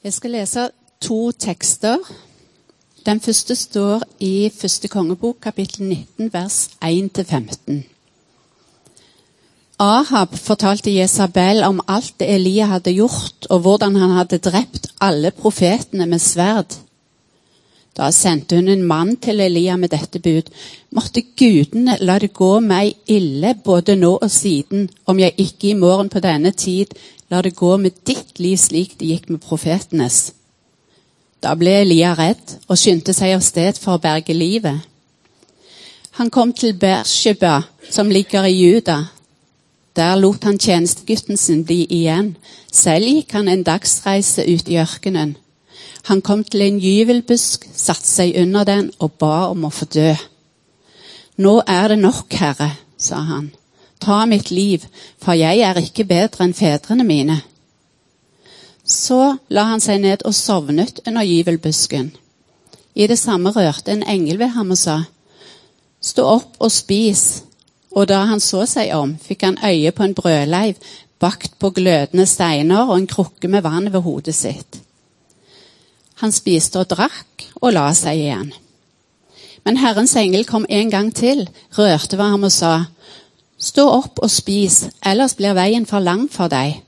Jeg skal lese to tekster. Den første står i første kongebok, kapittel 19, vers 1-15. Ahab fortalte Jesabel om alt det Elia hadde gjort, og hvordan han hadde drept alle profetene med sverd. Da sendte hun en mann til Elia med dette bud. Måtte gudene la det gå meg ille både nå og siden, om jeg ikke i morgen på denne tid lar det gå med ditt liv slik det gikk med profetenes. Da ble Elia redd og skyndte seg av sted for å berge livet. Han kom til Bersheba, som ligger i Juda. Der lot han tjenestegutten sin bli igjen. Selv gikk han en dagsreise ut i ørkenen. Han kom til en gyvelbusk, satte seg under den og ba om å få dø. Nå er det nok, Herre, sa han. Ta mitt liv, for jeg er ikke bedre enn fedrene mine. Så la han seg ned og sovnet under gyvelbusken. I det samme rørte en engel ved ham og sa, Stå opp og spis. Og da han så seg om, fikk han øye på en brødleiv bakt på glødende steiner og en krukke med vann ved hodet sitt. Han spiste og drakk og la seg igjen. Men Herrens engel kom en gang til, rørte ved ham og sa, Stå opp og spis, ellers blir veien for lang for deg.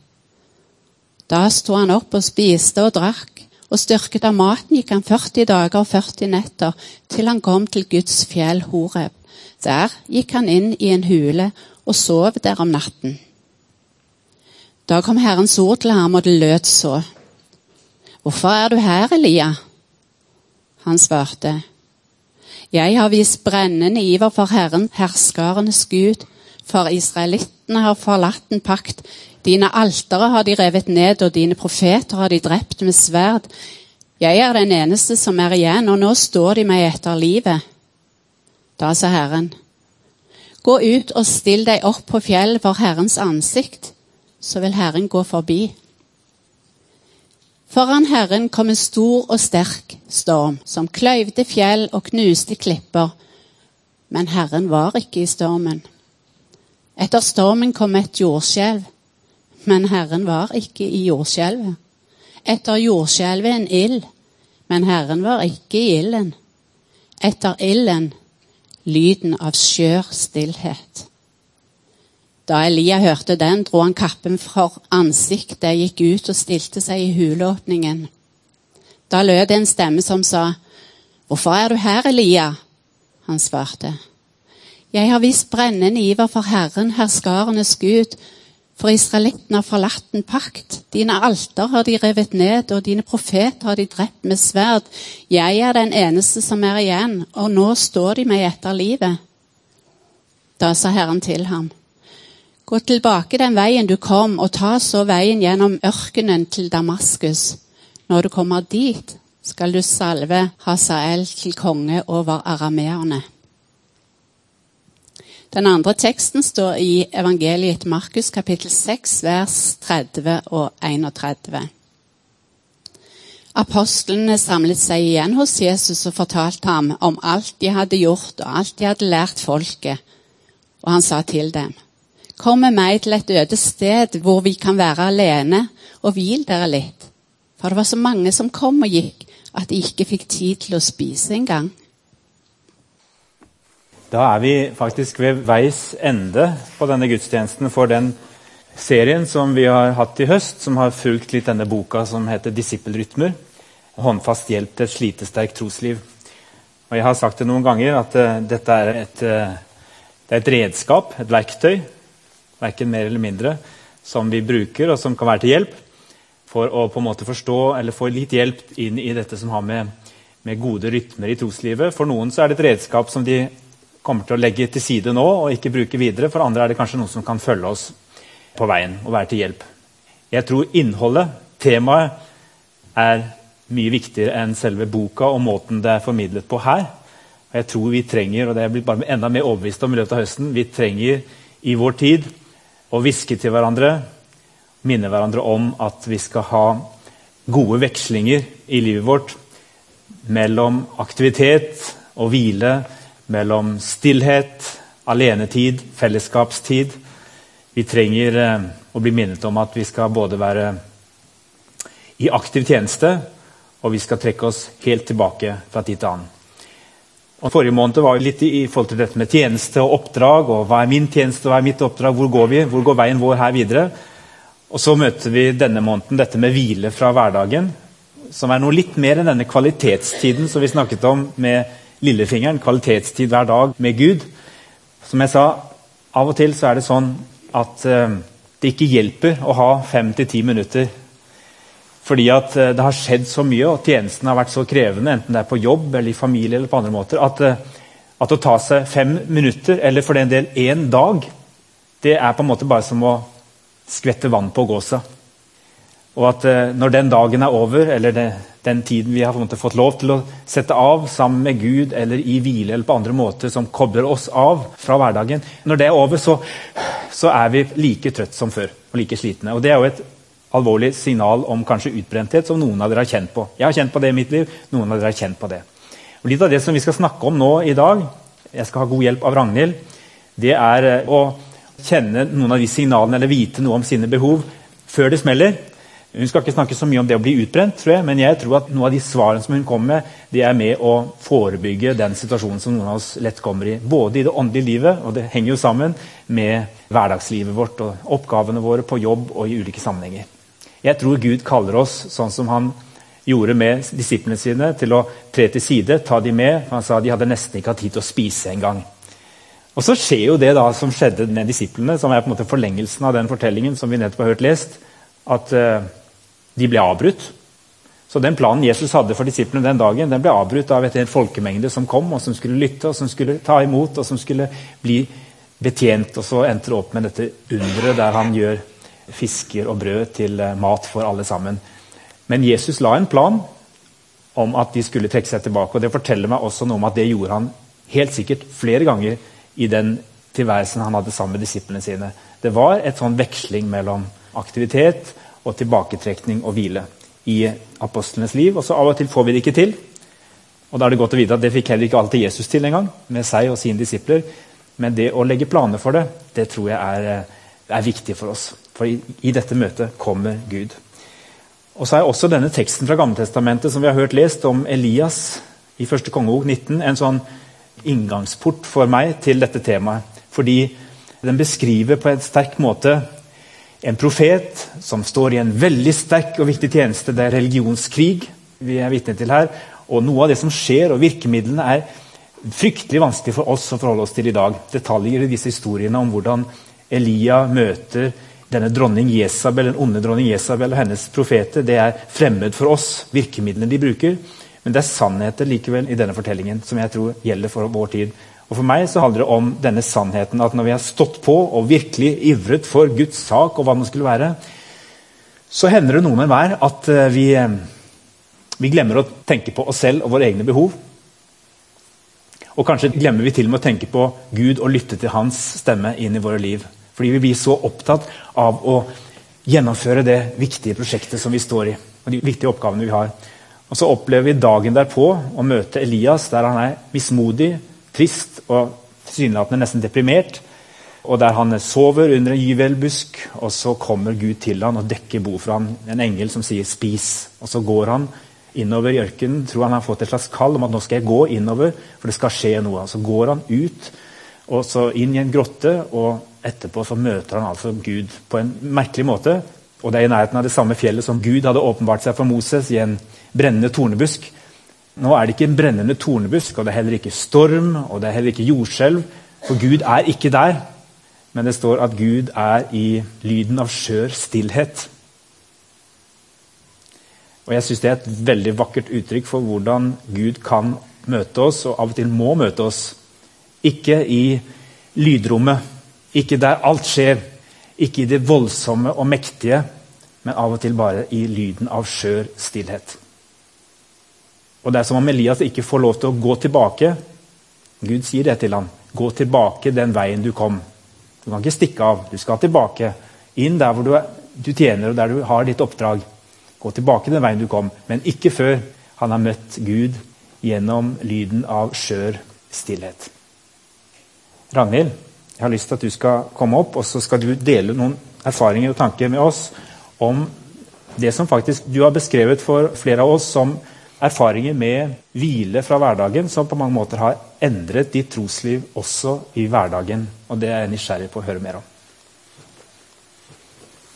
Da sto han opp og spiste og drakk, og styrket av maten gikk han 40 dager og 40 netter, til han kom til Guds fjell Horeb. Der gikk han inn i en hule og sov der om natten. Da kom Herrens ord til ham, og det lød så. Hvorfor er du her, Elia? Han svarte. Jeg har vist brennende iver for Herren, herskarenes Gud, for israelittene har forlatt en pakt. Dine altere har de revet ned, og dine profeter har de drept med sverd. Jeg er den eneste som er igjen, og nå står de meg etter livet. Da sa Herren, gå ut og still deg opp på fjellet for Herrens ansikt, så vil Herren gå forbi. Foran Herren kom en stor og sterk storm, som kløyvde fjell og knuste klipper. Men Herren var ikke i stormen. Etter stormen kom et jordskjelv, men Herren var ikke i jordskjelvet. Etter jordskjelvet en ild, men Herren var ikke i ilden. Etter ilden lyden av skjør stillhet. Da Elia hørte den, dro han kappen for ansiktet, gikk ut og stilte seg i huleåpningen. Da lød det en stemme som sa, Hvorfor er du her, Elia? Han svarte, Jeg har vist brennende iver for Herren, herskarenes Gud, for israelittene har forlatt en pakt. Dine alter har de revet ned, og dine profeter har de drept med sverd. Jeg er den eneste som er igjen, og nå står de meg etter livet. Da sa Herren til ham, Gå tilbake den veien du kom, og ta så veien gjennom ørkenen til Damaskus. Når du kommer dit, skal du salve Hasael til konge over arameerne. Den andre teksten står i evangeliet etter Markus kapittel 6, vers 30 og 31. Apostlene samlet seg igjen hos Jesus og fortalte ham om alt de hadde gjort og alt de hadde lært folket. Og han sa til dem, Kom med meg til et øde sted hvor vi kan være alene, og hvil dere litt. For det var så mange som kom og gikk, at de ikke fikk tid til å spise engang. Da er vi faktisk ved veis ende på denne gudstjenesten for den serien som vi har hatt i høst, som har fulgt litt denne boka som heter 'Disippelrytmer'. Håndfast hjelp til et slitesterkt trosliv. Og Jeg har sagt det noen ganger at uh, dette er et, uh, det er et redskap, et verktøy, verken mer eller mindre, som vi bruker, og som kan være til hjelp for å på en måte forstå eller få litt hjelp inn i dette som har med, med gode rytmer i troslivet. For noen så er det et redskap som de kommer til å legge til side nå og ikke bruke videre. For andre er det kanskje noen som kan følge oss på veien og være til hjelp. Jeg tror innholdet, temaet, er mye viktigere enn selve boka og måten det er formidlet på her. Og jeg tror vi trenger, og det er blitt bare enda mer overbevist om i løpet av høsten, vi trenger i vår tid å hviske til hverandre, minne hverandre om at vi skal ha gode vekslinger i livet vårt mellom aktivitet og hvile, mellom stillhet, alenetid, fellesskapstid. Vi trenger eh, å bli minnet om at vi skal både være i aktiv tjeneste, og vi skal trekke oss helt tilbake fra tid til annen. Og Forrige måned var litt i forhold til dette med tjeneste og oppdrag. og Hva er min tjeneste, hva er mitt oppdrag, hvor går vi, hvor går veien vår her videre? Og Så møter vi denne måneden dette med hvile fra hverdagen, som er noe litt mer enn denne kvalitetstiden som vi snakket om med lillefingeren. Kvalitetstid hver dag med Gud. Som jeg sa, av og til så er det sånn at uh, det ikke hjelper å ha fem til ti minutter fordi at eh, det har skjedd så mye, og tjenesten har vært så krevende, enten det er på jobb eller i familie, eller på andre måter, at, eh, at å ta seg fem minutter, eller for den del én dag, det er på en måte bare som å skvette vann på gåsa. Og at eh, når den dagen er over, eller det, den tiden vi har fått lov til å sette av sammen med Gud eller i hvile eller på andre måter som kobler oss av fra hverdagen Når det er over, så, så er vi like trøtt som før og like slitne. Og Det er jo et alvorlig signal om kanskje utbrenthet som noen av dere har kjent på. Jeg har kjent på det i mitt liv. noen av dere har kjent på det. Og litt av det som vi skal snakke om nå i dag, jeg skal ha god hjelp av Ragnhild, det er eh, å kjenne noen av de signalene eller vite noe om sine behov før det smeller. Hun skal ikke snakke så mye om det å bli utbrent, tror jeg, men jeg tror at noen av de svarene som hun kommer med, det er med å forebygge den situasjonen som noen av oss lett kommer i. Både i det åndelige livet, og det henger jo sammen med hverdagslivet vårt og oppgavene våre på jobb og i ulike sammenhenger. Jeg tror Gud kaller oss sånn som han gjorde med disiplene sine, til å tre til side, ta de med. Han sa de hadde nesten ikke hatt tid til å spise engang. Og så skjer jo det da som skjedde med disiplene, som er på en måte forlengelsen av den fortellingen som vi nettopp har hørt lest, at uh, de ble avbrutt. Så den planen Jesus hadde for disiplene den dagen, den ble avbrutt av et folkemengde som kom, og som skulle lytte, og som skulle ta imot, og som skulle bli betjent. Og så endte det opp med dette underet der han gjør fisker og brød til eh, mat for alle sammen. Men Jesus la en plan om at de skulle trekke seg tilbake. og Det forteller meg også noe om at det gjorde han helt sikkert flere ganger i den tilværelsen han hadde sammen med disiplene sine. Det var et sånn veksling mellom aktivitet og tilbaketrekning og hvile i apostlenes liv. og så Av og til får vi det ikke til. Og da er Det godt å vite at det fikk heller ikke alltid Jesus til engang, med seg og sine disipler. Men det å legge planer for det, det tror jeg er, eh, er viktig for oss. For i, i dette møtet kommer Gud. Og så er også denne teksten fra Gammeltestamentet som vi har hørt lest om Elias i første kongebok 19, en sånn inngangsport for meg til dette temaet. Fordi den beskriver på en sterk måte en profet som står i en veldig sterk og viktig tjeneste. Det er religionskrig vi er vitne til her. Og noe av det som skjer, og virkemidlene, er fryktelig vanskelig for oss å forholde oss til i dag. Detaljer i disse historiene om hvordan Elia møter denne dronning Jesabel, den onde dronning Jesabel og hennes profeter det er fremmed for oss, virkemidlene de bruker. Men det er sannheter likevel i denne fortellingen som jeg tror gjelder for vår tid. Og For meg så handler det om denne sannheten at når vi har stått på og virkelig ivret for Guds sak, og hva det skulle være, så hender det noen hver at eh, vi, eh, vi glemmer å tenke på oss selv og våre egne behov. Og kanskje glemmer vi til og med å tenke på Gud og lytte til hans stemme inn i våre liv. Fordi vi blir så opptatt av å gjennomføre det viktige prosjektet som vi står i. og de viktige oppgavene vi har. Og Så opplever vi dagen derpå å møte Elias der han er mismodig, trist og tilsynelatende nesten deprimert. Og der han sover under en gyvelbusk, og så kommer Gud til han og dekker bo for han. En engel som sier 'spis'. Og så går han innover i ørkenen. Tror han har fått et slags kall om at nå skal jeg gå innover, for det skal skje noe. Så går han ut og så inn i en grotte. og etterpå så møter han altså Gud på en merkelig måte. Og det er i nærheten av det samme fjellet som Gud hadde åpenbart seg for Moses i en brennende tornebusk. Nå er det ikke en brennende tornebusk, og det er heller ikke storm og det er heller ikke jordskjelv. For Gud er ikke der. Men det står at Gud er i lyden av skjør stillhet. Og Jeg syns det er et veldig vakkert uttrykk for hvordan Gud kan møte oss, og av og til må møte oss. Ikke i lydrommet, ikke der alt skjer, ikke i det voldsomme og mektige, men av og til bare i lyden av skjør stillhet. Og Det er som om Elias ikke får lov til å gå tilbake. Gud sier det til ham. Gå tilbake den veien du kom. Du kan ikke stikke av. Du skal tilbake. Inn der hvor du, er, du tjener og der du har ditt oppdrag. Gå tilbake den veien du kom, men ikke før han har møtt Gud gjennom lyden av skjør stillhet. Ragnhild? Jeg har lyst til at du skal komme opp og så skal du dele noen erfaringer og tanker med oss om det som faktisk du har beskrevet for flere av oss som erfaringer med hvile fra hverdagen, som på mange måter har endret ditt trosliv også i hverdagen. Og det er jeg nysgjerrig på å høre mer om.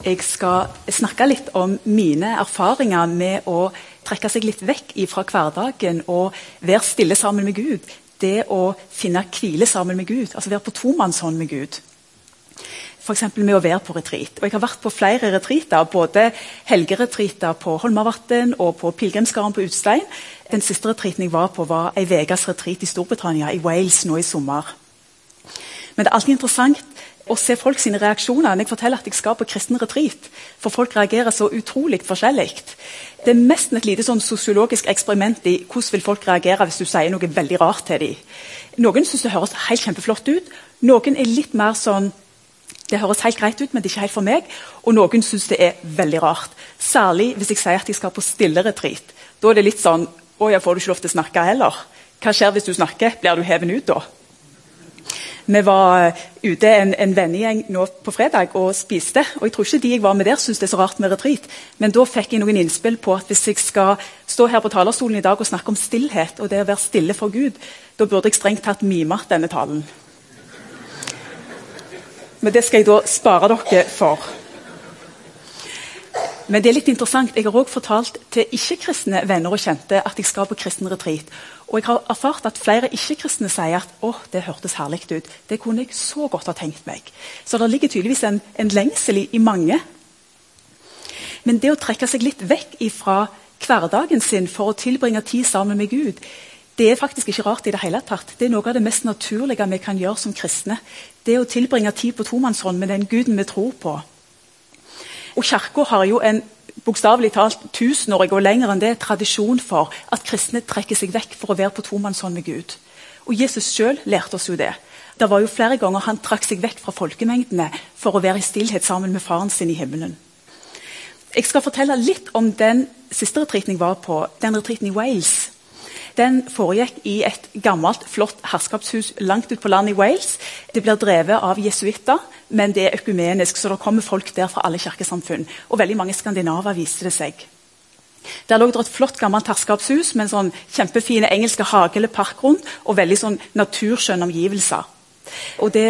Jeg skal snakke litt om mine erfaringer med å trekke seg litt vekk fra hverdagen og være stille sammen med Gud. Det å finne hvile sammen med Gud, altså være på tomannshånd med Gud. F.eks. med å være på retreat. Og jeg har vært på flere retreater, både helgeretreater på Holmavatn og på pilegrimsgården på Utstein. Den siste retreaten jeg var på, var ei ukes retreat i Storbritannia, i Wales, nå i sommer. Men det er alltid interessant å se folk sine reaksjoner når jeg forteller at jeg skal på kristen retreat. For folk reagerer så utrolig forskjellig. Det er mest et lite sånn sosiologisk eksperiment i hvordan vil folk reagere hvis du sier noe veldig rart til dem. Noen syns det høres helt kjempeflott ut. Noen er litt mer sånn det høres helt greit ut, men det er ikke helt for meg. Og noen syns det er veldig rart. Særlig hvis jeg sier at jeg skal på stille retreat. Da er det litt sånn Å ja, får du ikke lov til å snakke heller? Hva skjer hvis du snakker? Blir du hevet ut da? Vi var ute en, en vennegjeng nå på fredag og spiste. og Jeg tror ikke de jeg var med der syntes det er så rart med retreat, men da fikk jeg noen innspill på at hvis jeg skal stå her på talerstolen i dag og snakke om stillhet og det å være stille for Gud, da burde jeg strengt tatt mime denne talen. Men det skal jeg da spare dere for. Men det er litt interessant. Jeg har også fortalt til ikke-kristne venner og kjente at jeg skal på kristen retreat. Og jeg har erfart at flere ikke-kristne sier at å, det hørtes herlig ut. Det kunne jeg så godt ha tenkt meg. Så det ligger tydeligvis en, en lengsel i, i, mange. Men det å trekke seg litt vekk fra hverdagen sin for å tilbringe tid sammen med Gud, det er faktisk ikke rart i det hele tatt. Det er noe av det mest naturlige vi kan gjøre som kristne. Det å tilbringe tid på tomannshånd med den Guden vi tror på. Og Kirka har jo en bokstavelig talt tusenårig og lenger enn det tradisjon for at kristne trekker seg vekk for å være på tomannshånd med Gud. Og Jesus sjøl lærte oss jo det. Det var jo flere ganger han trakk seg vekk fra folkemengdene for å være i stillhet sammen med faren sin i himmelen. Jeg skal fortelle litt om den siste retreaten jeg var på, den retreaten i Wales den foregikk i et gammelt, flott herskapshus langt ut på landet i Wales. Det blir drevet av jesuitter, men det er økumenisk, så det kommer folk der fra alle kirkesamfunn. Og veldig mange skandinaver viste det seg. Der lå det et flott gammelt herskapshus med en sånn kjempefine engelske hage eller park rundt, og veldig sånn naturskjønne omgivelser. Og det,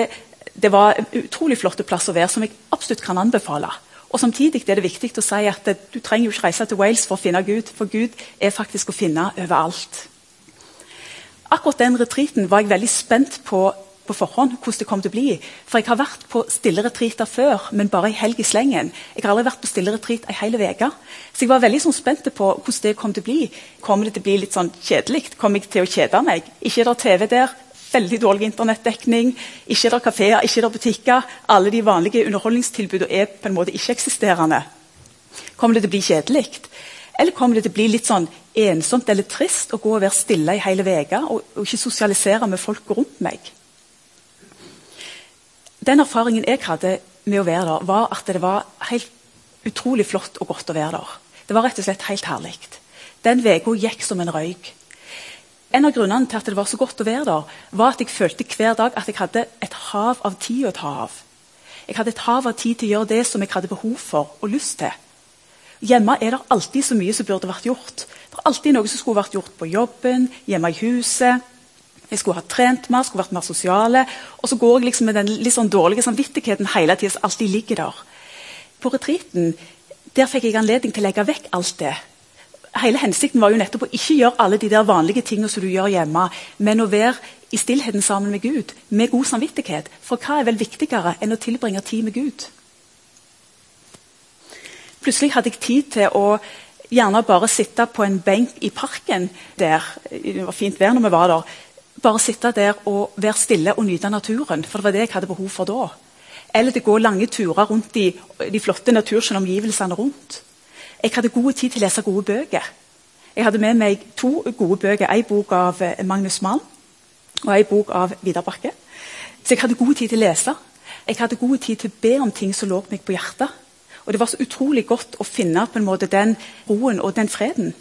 det var en utrolig flott plass å være, som jeg absolutt kan anbefale. Og Samtidig er det viktig å si at du trenger jo ikke reise til Wales for å finne Gud, for Gud er faktisk å finne overalt akkurat den retreaten var jeg veldig spent på på forhånd hvordan det kom til å bli. For jeg har vært på stille retreater før, men bare ei helg i slengen. Jeg har aldri vært på stille retreat ei hel uke. Så jeg var veldig sånn, spent på hvordan det kom til å bli. Kommer det til å bli litt sånn kjedelig? Kommer jeg til å kjede meg? Ikke er det TV der. Veldig dårlig internettdekning. Ikke er det kafeer, ikke er det butikker. Alle de vanlige underholdningstilbudene er på en måte ikke-eksisterende. Kommer det til å bli kjedelig? Eller kommer det til å bli litt sånn ensomt eller trist å gå og være stille i hele uka og, og, ikke sosialisere med folk rundt meg? Den erfaringen jeg hadde med å være der, var at det var helt utrolig flott og godt å være der. Det var rett og slett helt herlig. Den uka gikk som en røyk. En av grunnene til at det var så godt å være der, var at jeg følte hver dag at jeg hadde et hav av tid å ta av. Jeg hadde et hav av tid til å gjøre det som jeg hadde behov for og lyst til. Hjemme er det alltid så mye som burde vært gjort. Det er alltid noe som skulle vært gjort på jobben, hjemme i huset. Jeg skulle ha trent mer, skulle vært mer sosiale. Og så går jeg liksom med den litt sånn dårlige samvittigheten hele tida som alltid ligger der. På retreaten der fikk jeg anledning til å legge vekk alt det. Hele Hensikten var jo nettopp å ikke gjøre alle de der vanlige tingene som du gjør hjemme, men å være i stillheten sammen med Gud, med god samvittighet. For hva er vel viktigere enn å tilbringe tid med Gud? Plutselig hadde jeg tid til å gjerne bare sitte på en benk i parken der. Det var fint vær når vi var der. Bare sitte der og være stille og nyte naturen. For det var det jeg hadde behov for da. Eller til å gå lange turer rundt de, de flotte naturskjønne rundt. Jeg hadde god tid til å lese gode bøker. Jeg hadde med meg to gode bøker. En bok av eh, Magnus Mann og en bok av Vidar Bakke. Så jeg hadde god tid til å lese. Jeg hadde god tid til å be om ting som lå meg på hjertet. Og Det var så utrolig godt å finne på en måte den roen og den freden.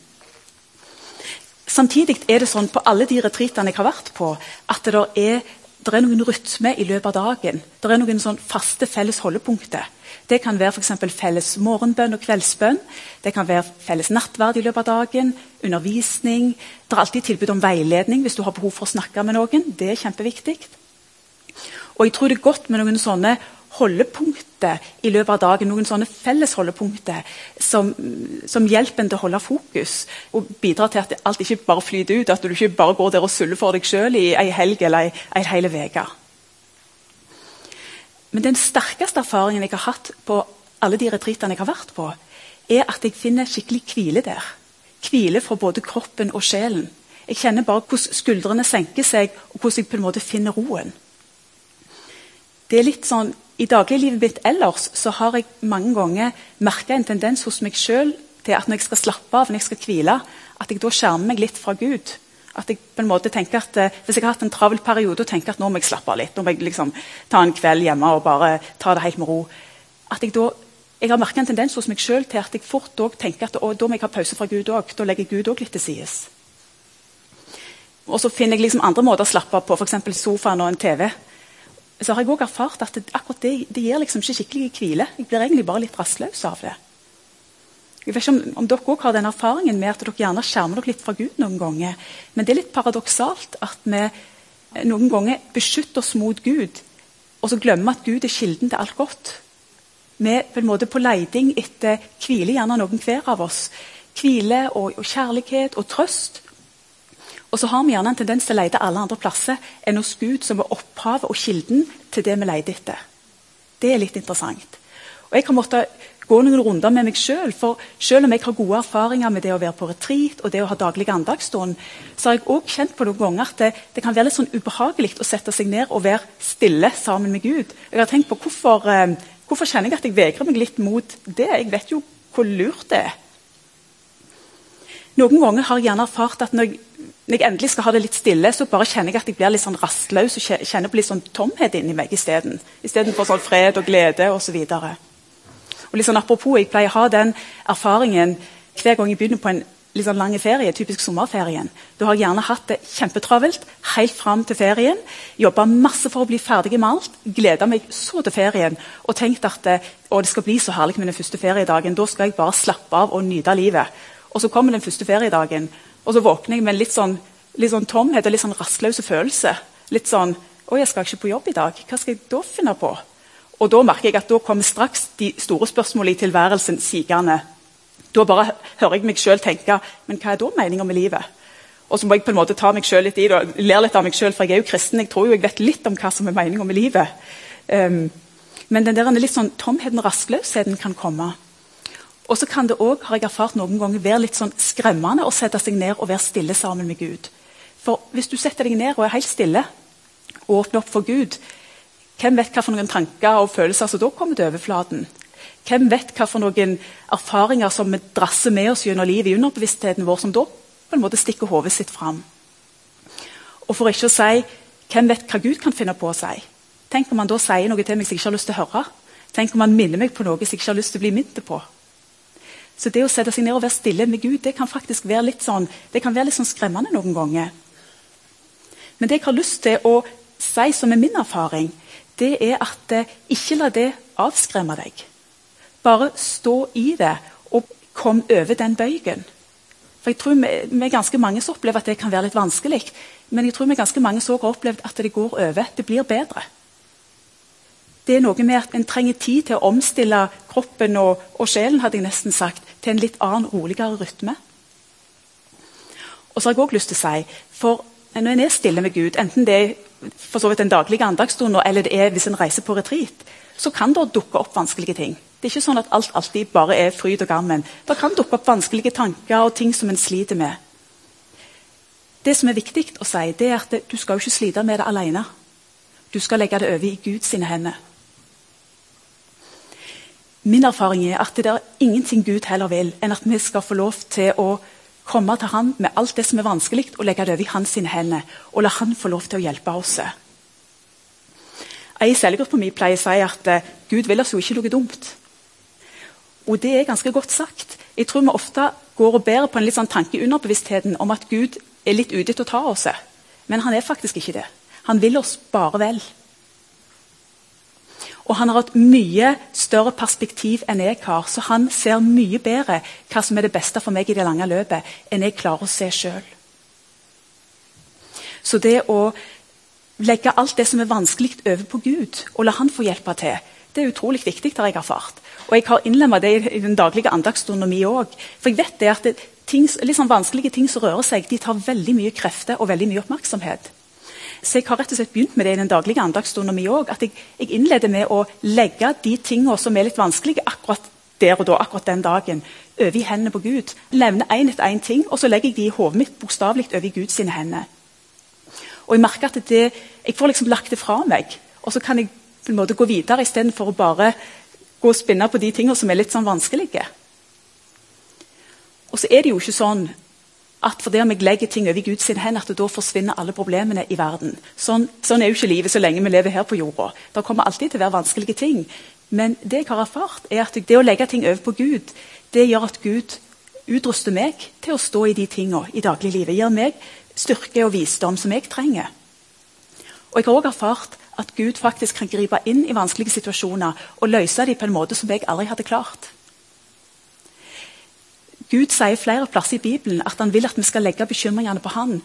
Samtidig er det sånn på alle de retreatene jeg har vært på, at det er det er noen rytme i løpet av dagen. Det er noen sånn faste felles holdepunkter. Det kan være for felles morgenbønn og kveldsbønn. Det kan være felles nattverd i løpet av dagen. Undervisning. Det er alltid tilbud om veiledning hvis du har behov for å snakke med noen. Det er kjempeviktig. Og jeg tror det er godt med noen sånne holdepunkter i løpet av dagen. Noen sånne felles holdepunkter som, som hjelper en til å holde fokus. Og bidrar til at alt ikke bare flyter ut. At du ikke bare går der og suller for deg sjøl i ei helg eller ei, ei hel uke. Men den sterkeste erfaringen jeg har hatt på alle de retreatene jeg har vært på, er at jeg finner skikkelig hvile der. Hvile fra både kroppen og sjelen. Jeg kjenner bare hvordan skuldrene senker seg, og hvordan jeg på en måte finner roen. Det er litt sånn, I dagliglivet mitt ellers så har jeg mange ganger merka en tendens hos meg sjøl til at når jeg skal slappe av, når jeg skal hvile, at jeg da skjermer meg litt fra Gud. At jeg på en måte tenker at eh, Hvis jeg har hatt en travel periode og tenker at nå må jeg slappe av litt, nå må jeg liksom ta en kveld hjemme og bare ta det helt med ro at Jeg da, jeg har merka en tendens hos meg sjøl til at jeg fort tenker at å, da må jeg ha pause fra Gud òg. Da legger Gud òg litt til side. Og så finner jeg liksom andre måter å slappe av på, f.eks. sofaen og en TV. Så har jeg òg erfart at det, akkurat det, det gir liksom ikke skikkelig hvile. Jeg blir egentlig bare litt rastløs av det. Jeg vet ikke om, om dere også har den erfaringen med at dere gjerne skjermer dere litt fra Gud noen ganger. Men det er litt paradoksalt at vi noen ganger beskytter oss mot Gud, og så glemmer at Gud er kilden til alt godt. Vi er på en måte på leiding etter hvile, gjerne noen hver av oss. Hvile og, og kjærlighet og trøst. Og så har vi gjerne en tendens til å lete alle andre plasser enn hos Gud, som er opphavet og kilden til det vi leter etter. Det er litt interessant. Og jeg har måttet gå noen runder med meg sjøl. For selv om jeg har gode erfaringer med det å være på retreat og det å ha daglig andagsstund, så har jeg òg kjent på noen ganger at det, det, kan være litt sånn ubehagelig å sette seg ned og være stille sammen med Gud. Jeg har tenkt på hvorfor, eh, hvorfor kjenner jeg at jeg vegrer meg litt mot det? Jeg vet jo hvor lurt det er. Noen ganger har jeg gjerne erfart at når jeg, når jeg endelig skal ha det litt stille, så bare kjenner jeg at jeg blir litt sånn rastløs og kjenner på litt sånn tomhet inni meg isteden. Istedenfor sånn fred og glede osv. Og litt sånn apropos, Jeg pleier å ha den erfaringen hver gang jeg begynner på en litt sånn lang ferie, typisk sommerferien. Da har jeg gjerne hatt det kjempetravelt helt fram til ferien. Jobba masse for å bli ferdig med alt. Gleda meg så til ferien og tenkt at det, å, det skal bli så herlig med den første feriedagen. Da skal jeg bare slappe av og nyte livet. Og så kommer den første feriedagen, og så våkner jeg med litt sånn, litt sånn tomhet og litt sånn rastløse følelse. Litt sånn Å, jeg skal ikke på jobb i dag. Hva skal jeg da finne på? Og da merker jeg at da kommer straks de store spørsmålene i tilværelsen sigende. Da bare hører jeg meg sjøl tenke men hva er da meninga med livet? Og så må jeg på en måte ta meg selv litt i det, og ler litt av meg sjøl, for jeg er jo kristen. Jeg tror jo jeg vet litt om hva som er meninga med livet. Um, men den der litt sånn tomheten og rastløsheten kan komme. Og så kan det òg, har jeg erfart noen ganger, være litt sånn skremmende å sette seg ned og være stille sammen med Gud. For hvis du setter deg ned og er helt stille, og åpner opp for Gud, hvem vet hva for noen tanker og følelser som da kommer til overflaten? Hvem vet hva for noen erfaringer som vi drasser med oss gjennom livet i underbevisstheten vår, som da på en måte stikker hodet sitt fram? Og for ikke å si hvem vet hva Gud kan finne på å si? Tenk om han da sier noe til meg som jeg ikke har lyst til å høre? Tenk om han minner meg på noe som jeg ikke har lyst til å bli minnet på? Så det å sette seg ned og være stille med Gud det kan faktisk være litt sånn, det kan være litt sånn skremmende noen ganger. Men det jeg har lyst til å si som er min erfaring, det er at eh, ikke la det avskremme deg. Bare stå i det og kom over den bøygen. For jeg tror vi, vi er ganske mange som opplever at det kan være litt vanskelig. Men jeg tror vi er ganske mange som har opplevd at det går over. Det blir bedre. Det er noe med at En trenger tid til å omstille kroppen og, og sjelen hadde jeg nesten sagt, til en litt annen, roligere rytme. Og så har jeg også lyst til å si, for Når en er stille med Gud, enten det er for så vidt den daglige andagsstunden, eller det er hvis en reiser på retreat, så kan det dukke opp vanskelige ting. Det er ikke sånn at alt alltid bare er fryd og gammen. Det kan dukke opp vanskelige tanker og ting som en sliter med. Det som er viktig å si, det er at du skal ikke slite med det alene. Du skal legge det over i Guds hender. Min erfaring er at det er ingenting Gud heller vil enn at vi skal få lov til å komme til han med alt det som er vanskelig, og legge det over i hans hender. Og la han få lov til å hjelpe oss. Ei cellegruppe mi pleier å si at uh, Gud vil oss jo ikke noe dumt. Og det er ganske godt sagt. Jeg tror vi ofte går og bærer på en litt sånn tanke i underbevisstheten om at Gud er litt ute etter å ta oss. Men han er faktisk ikke det. Han vil oss bare vel. Og han har et mye større perspektiv enn jeg har, så han ser mye bedre hva som er det beste for meg i det lange løpet, enn jeg klarer å se sjøl. Så det å legge alt det som er vanskelig, over på Gud, og la Han få hjelpe til, det er utrolig viktig. har jeg erfart. Og jeg har innlemmet det i den daglige andagsstunden min òg. For jeg vet det at det, ting, liksom vanskelige ting som rører seg, de tar veldig mye krefter og veldig mye oppmerksomhet. Så jeg har rett og slett begynt med det i den daglige andagsstunden min òg. At jeg, jeg, innleder med å legge de tingene som er litt vanskelige akkurat der og da, akkurat den dagen, over i hendene på Gud. Nevner én etter én ting, og så legger jeg de i hodet mitt bokstavelig over i Guds hender. Og Jeg merker at det, jeg får liksom lagt det fra meg, og så kan jeg på en måte gå videre istedenfor å bare gå og spinne på de tingene som er litt sånn vanskelige. Og så er det jo ikke sånn at fordi om jeg legger ting over i Guds hender, at da forsvinner alle problemene i verden. Sånn, sånn, er jo ikke livet så lenge vi lever her på jorda. Det kommer alltid til å være vanskelige ting. Men det jeg har erfart, er at det å legge ting over på Gud, det gjør at Gud utruster meg til å stå i de tingene i dagliglivet. Gir meg styrke og visdom som jeg trenger. Og Jeg har også erfart at Gud faktisk kan gripe inn i vanskelige situasjoner og løse dem på en måte som jeg aldri hadde klart. Gud sier flere plasser i Bibelen at han vil at vi skal legge bekymringene på han.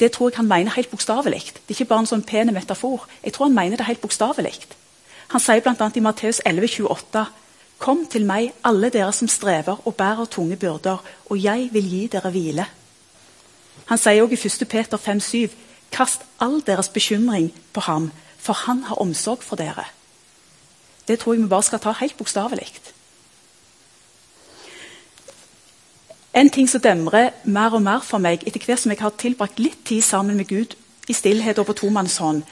Det tror jeg han mener helt bokstavelig. Det er ikke bare en sånn pen metafor. Jeg tror han mener det helt bokstavelig. Han sier bl.a. i Matteus 11,28.: Kom til meg, alle dere som strever og bærer tunge byrder, og jeg vil gi dere hvile. Han sier også i 1. Peter 5,7.: Kast all deres bekymring på ham, for han har omsorg for dere. Det tror jeg vi bare skal ta helt bokstavelig. En ting som demrer mer og mer for meg etter hvert som jeg har tilbrakt litt tid sammen med Gud i stillhet og på tomannshånd,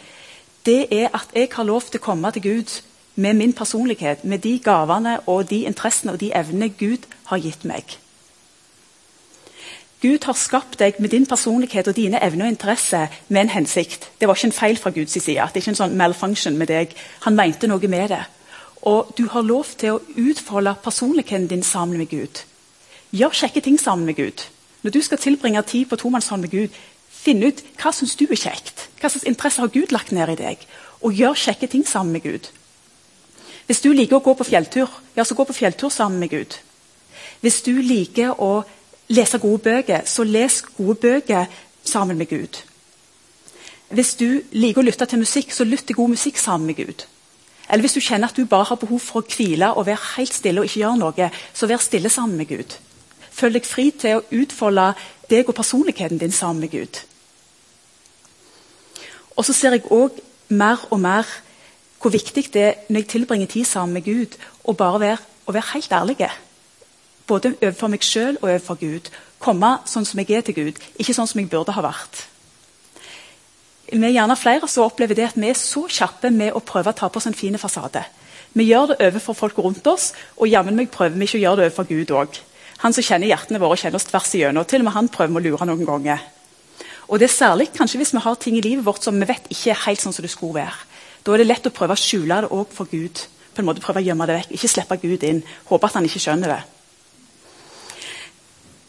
det er at jeg har lov til å komme til Gud med min personlighet, med de gavene og de interessene og de evnene Gud har gitt meg. Gud har skapt deg med din personlighet og dine evner og interesser med en hensikt. Det var ikke en feil fra Guds side. Det er ikke en sånn malfunction med deg. Han mente noe med det. Og du har lov til å utfolde personligheten din sammen med Gud. Gjør kjekke ting sammen med Gud. Når du skal tilbringe tid på tomannshånd med Gud, finn ut hva syns du er kjekt. Hva slags interesse har Gud lagt ned i deg? Og gjør kjekke ting sammen med Gud. Hvis du liker å gå på fjelltur, ja, så gå på fjelltur sammen med Gud. Hvis du liker å lese gode bøker, så les gode bøker sammen med Gud. Hvis du liker å lytte til musikk, så lytt til god musikk sammen med Gud. Eller hvis du kjenner at du bare har behov for å hvile og være helt stille og ikke gjøre noe, så vær stille sammen med Gud. Føl deg fri til å utfolde deg og personligheten din sammen med Gud. Og så ser jeg òg mer og mer hvor viktig det er når jeg tilbringer tid sammen med Gud, å bare være, å være helt ærlig. Både overfor meg sjøl og overfor Gud. Komme sånn som jeg er til Gud, ikke sånn som jeg burde ha vært. Vi er gjerne flere som opplever det at vi er så kjappe med å prøve å ta på oss en fin fasade. Vi gjør det overfor folk rundt oss, og jammen meg prøver vi ikke å gjøre det overfor Gud òg. Han som kjenner hjertene våre, kjenner oss tvers igjennom. Til og med han prøver å lure noen ganger. Og det er særlig kanskje hvis vi har ting i livet vårt som vi vet ikke er helt sånn som det skulle være. Da er det lett å prøve å skjule det òg for Gud. På en måte prøve å gjemme det vekk. Ikke slippe Gud inn. Håpe at han ikke skjønner det.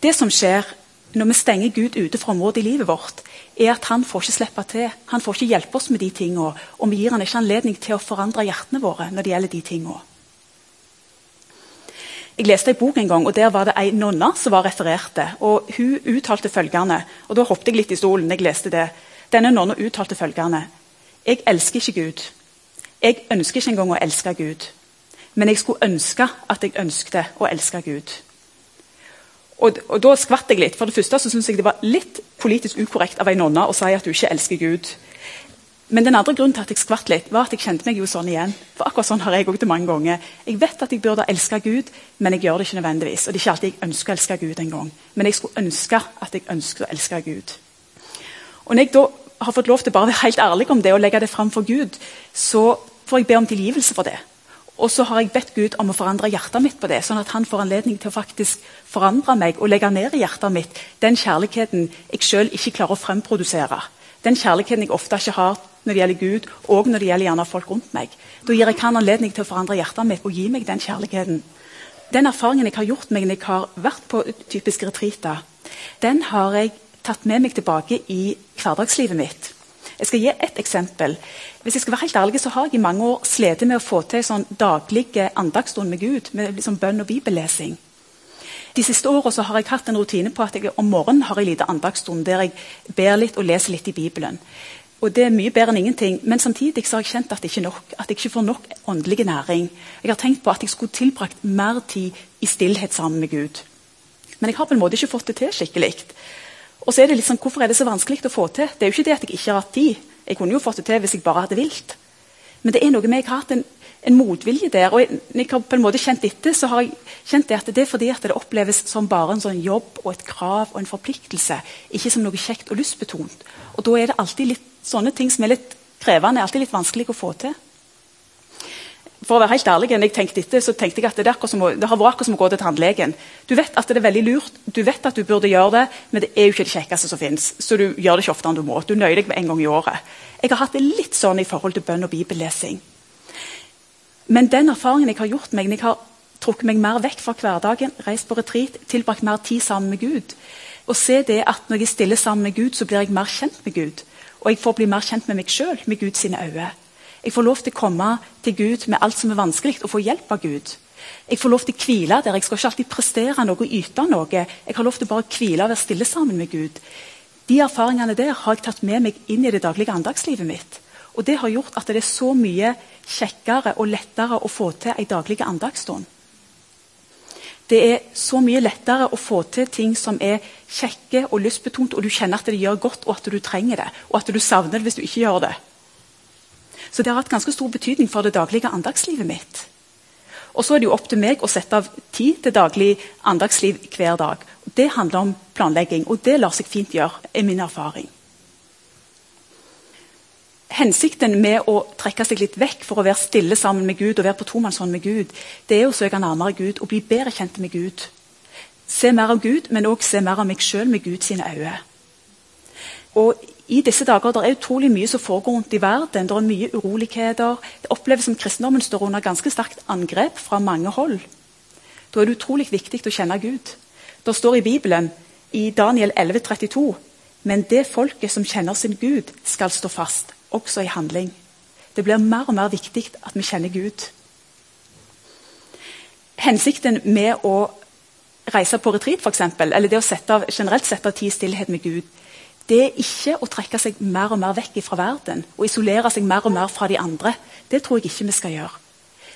Det som skjer når vi stenger Gud ute fra området i livet vårt, er at han får ikke slippe til. Han får ikke hjelpe oss med de tingene. Og vi gir han ikke anledning til å forandre hjertene våre når det gjelder de tingene. Jeg leste en bok en gang, og der var det ei nonne som var refererte. og Hun uttalte følgende, og da hoppet jeg litt i stolen. jeg leste det. Denne nonna uttalte følgende. Jeg elsker ikke Gud. Jeg ønsker ikke engang å elske Gud. Men jeg skulle ønske at jeg ønskte å elske Gud. Og, og Da skvatt jeg litt. For det første så synes jeg det var litt politisk ukorrekt av ei nonne å si at du ikke elsker Gud. Men den andre grunnen til at jeg skvatt litt, var at jeg kjente meg jo sånn igjen. For akkurat sånn har Jeg også det mange ganger. Jeg vet at jeg burde elske Gud, men jeg gjør det ikke nødvendigvis. Og det er ikke alltid jeg ønsker å elske Gud en gang. Men jeg skulle ønske at jeg ønsket å elske Gud. Og når jeg da har fått lov til å bare være helt ærlig om det og legge det fram for Gud, så får jeg be om tilgivelse for det. Og så har jeg bedt Gud om å forandre hjertet mitt på det, sånn at han får anledning til å faktisk forandre meg og legge ned i hjertet mitt den kjærligheten jeg sjøl ikke klarer å fremprodusere. Den kjærligheten jeg ofte ikke har når det gjelder Gud, og når det gjelder gjerne folk rundt meg. Da gir jeg han anledning til å forandre hjertet mitt og gi meg den kjærligheten. Den erfaringen jeg har gjort meg når jeg har vært på typiske retreater, den har jeg tatt med meg tilbake i hverdagslivet mitt. Jeg skal gi ett eksempel. Hvis jeg skal være helt ærlig, så har jeg i mange år slitt med å få til sånn daglig andagsstund med Gud. med liksom bønn og bibellesing. De siste årene har jeg hatt en rutine på at jeg om morgenen har en liten andagsstund der jeg ber litt og leser litt i Bibelen. Og Det er mye bedre enn ingenting, men samtidig har jeg kjent at det ikke nok. At jeg ikke får nok åndelig næring. Jeg har tenkt på at jeg skulle tilbrakt mer tid i stillhet sammen med Gud. Men jeg har på en måte ikke fått det til skikkelig. Og så er det liksom, Hvorfor er det så vanskelig å få til? Det er jo ikke det at jeg ikke har hatt tid. Jeg kunne jo fått det til hvis jeg bare hadde vilt. Men det er noe med jeg har hatt en, en motvilje der. og jeg, jeg har på en måte kjent etter, så har jeg kjent det at det er fordi at det oppleves som bare en sånn jobb og et krav og en forpliktelse. Ikke som noe kjekt og lystbetont. Og da er det alltid litt sånne ting som er litt krevende, er alltid litt vanskelig å få til. For å være helt ærlig, jeg tenkte etter, så tenkte jeg at det, å, det har vært akkurat som å gå til tannlegen. Du vet at det er veldig lurt, du vet at du burde gjøre det, men det er jo ikke det kjekkeste som fins. Så du gjør det ikke oftere enn du må. Du nøyer deg med en gang i året. Jeg har hatt det litt sånn i forhold til bønn og bibellesing. Men den erfaringen jeg har gjort meg, jeg har trukket meg mer vekk fra hverdagen, reist på retreat, tilbrakt mer tid sammen med Gud, og se det at når jeg stiller sammen med Gud, så blir jeg mer kjent med Gud. Og jeg får bli mer kjent med meg sjøl, med Guds øyne. Jeg får lov til å komme til Gud med alt som er vanskelig, og få hjelp av Gud. Jeg får lov til å hvile der. Jeg skal ikke alltid prestere noe og yte noe. Jeg har lov til bare å hvile og være stille sammen med Gud. De erfaringene der har jeg tatt med meg inn i det daglige andagslivet mitt. Og det har gjort at det er så mye kjekkere og lettere å få til ei daglig andagsstund. Det er så mye lettere å få til ting som er kjekke og lystbetont, og du kjenner at det gjør godt, og at du trenger det, og at du savner det hvis du ikke gjør det. Så det har hatt ganske stor betydning for det daglige andagslivet mitt. Og så er det jo opp til meg å sette av tid til daglig andagsliv hver dag. Det handler om planlegging, og det lar seg fint gjøre, er min erfaring hensikten med å trekke seg litt vekk for å være stille sammen med Gud og være på tomannshånd med Gud, det er å søke nærmere Gud og bli bedre kjent med Gud. Se mer av Gud, men òg se mer av meg sjøl med Guds øyne. Og i disse dager det er utrolig mye som foregår rundt i verden. Det er mye uroligheter. Det oppleves som kristendommen står under ganske sterkt angrep fra mange hold. Da er det utrolig viktig å kjenne Gud. Det står i Bibelen, i Daniel 11, 32, men det folket som kjenner sin Gud, skal stå fast også i handling. Det blir mer og mer viktig at vi kjenner Gud. Hensikten med å reise på retreat, eksempel, eller det å sette av, generelt sette av tid i stillhet med Gud, det er ikke å trekke seg mer og mer vekk fra verden og isolere seg mer og mer fra de andre. Det tror jeg ikke vi skal gjøre.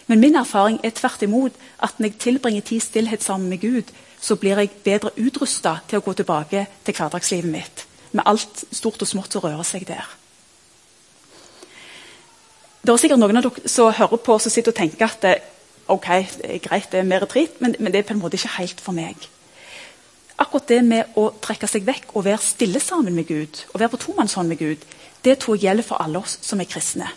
Men min erfaring er tvert imot at når jeg tilbringer tid stillhet sammen med Gud, så blir jeg bedre utrusta til å gå tilbake til hverdagslivet mitt. Med alt stort og smått som rører seg der. Det er sikkert noen av dere som hører på som sitter og tenker at det, ok, det er greit det er mer retreat, men, men, det er på en måte ikke helt for meg. Akkurat det med å trekke seg vekk og være stille sammen med Gud, og være på tomannshånd med Gud, det tror jeg gjelder for alle oss som er kristne.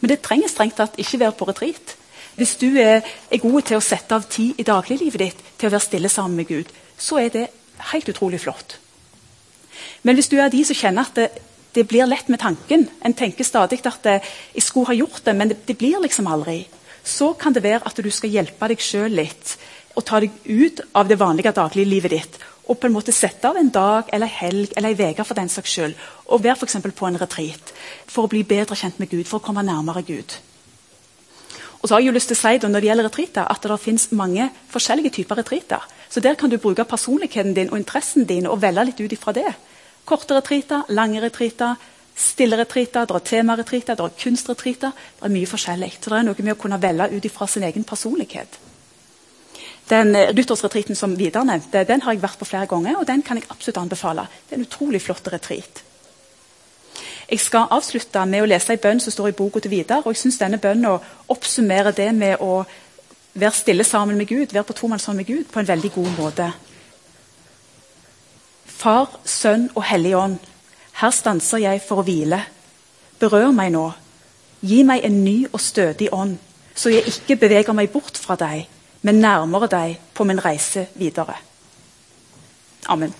Men det trenger strengt tatt ikke være på retreat. Hvis du er, er god til å sette av tid i dagliglivet ditt til å være stille sammen med Gud, så er det helt utrolig flott. Men hvis du er de som kjenner at det, det blir lett med tanken. En tenker stadig at det, 'jeg skulle ha gjort det', men det, det, blir liksom aldri. Så kan det være at du skal hjelpe deg sjøl litt og ta deg ut av det vanlige dagliglivet ditt. Og på en måte sette av en dag eller en helg eller en uke for den saks skyld. Og være for på en retreat for å bli bedre kjent med Gud, for å komme nærmere Gud. Og så har jeg jo lyst til å si Når det gjelder retreater, at det finnes mange forskjellige typer retreater. Så der kan du bruke personligheten din og interessen din og velge litt ut ifra det. Korte retreater, lange retreater, stille retreater, det er temaretreater, det er kunstretreater. Det er mye forskjellig. Så det er noe med å kunne velge ut fra sin egen personlighet. Den Nyttårsretreaten som Vidar nevnte, den har jeg vært på flere ganger, og den kan jeg absolutt anbefale. Det er en utrolig flott retreat. Jeg skal avslutte med å lese en bønn som står i boka til Vidar. og jeg synes denne bønnen oppsummerer det med å være stille sammen med Gud, være på tomannshånd med Gud, på en veldig god måte. Far, Sønn og Hellig Ånd, her stanser jeg for å hvile. Berør meg nå. Gi meg en ny og stødig ånd, så jeg ikke beveger meg bort fra deg, men nærmere deg på min reise videre. Amen.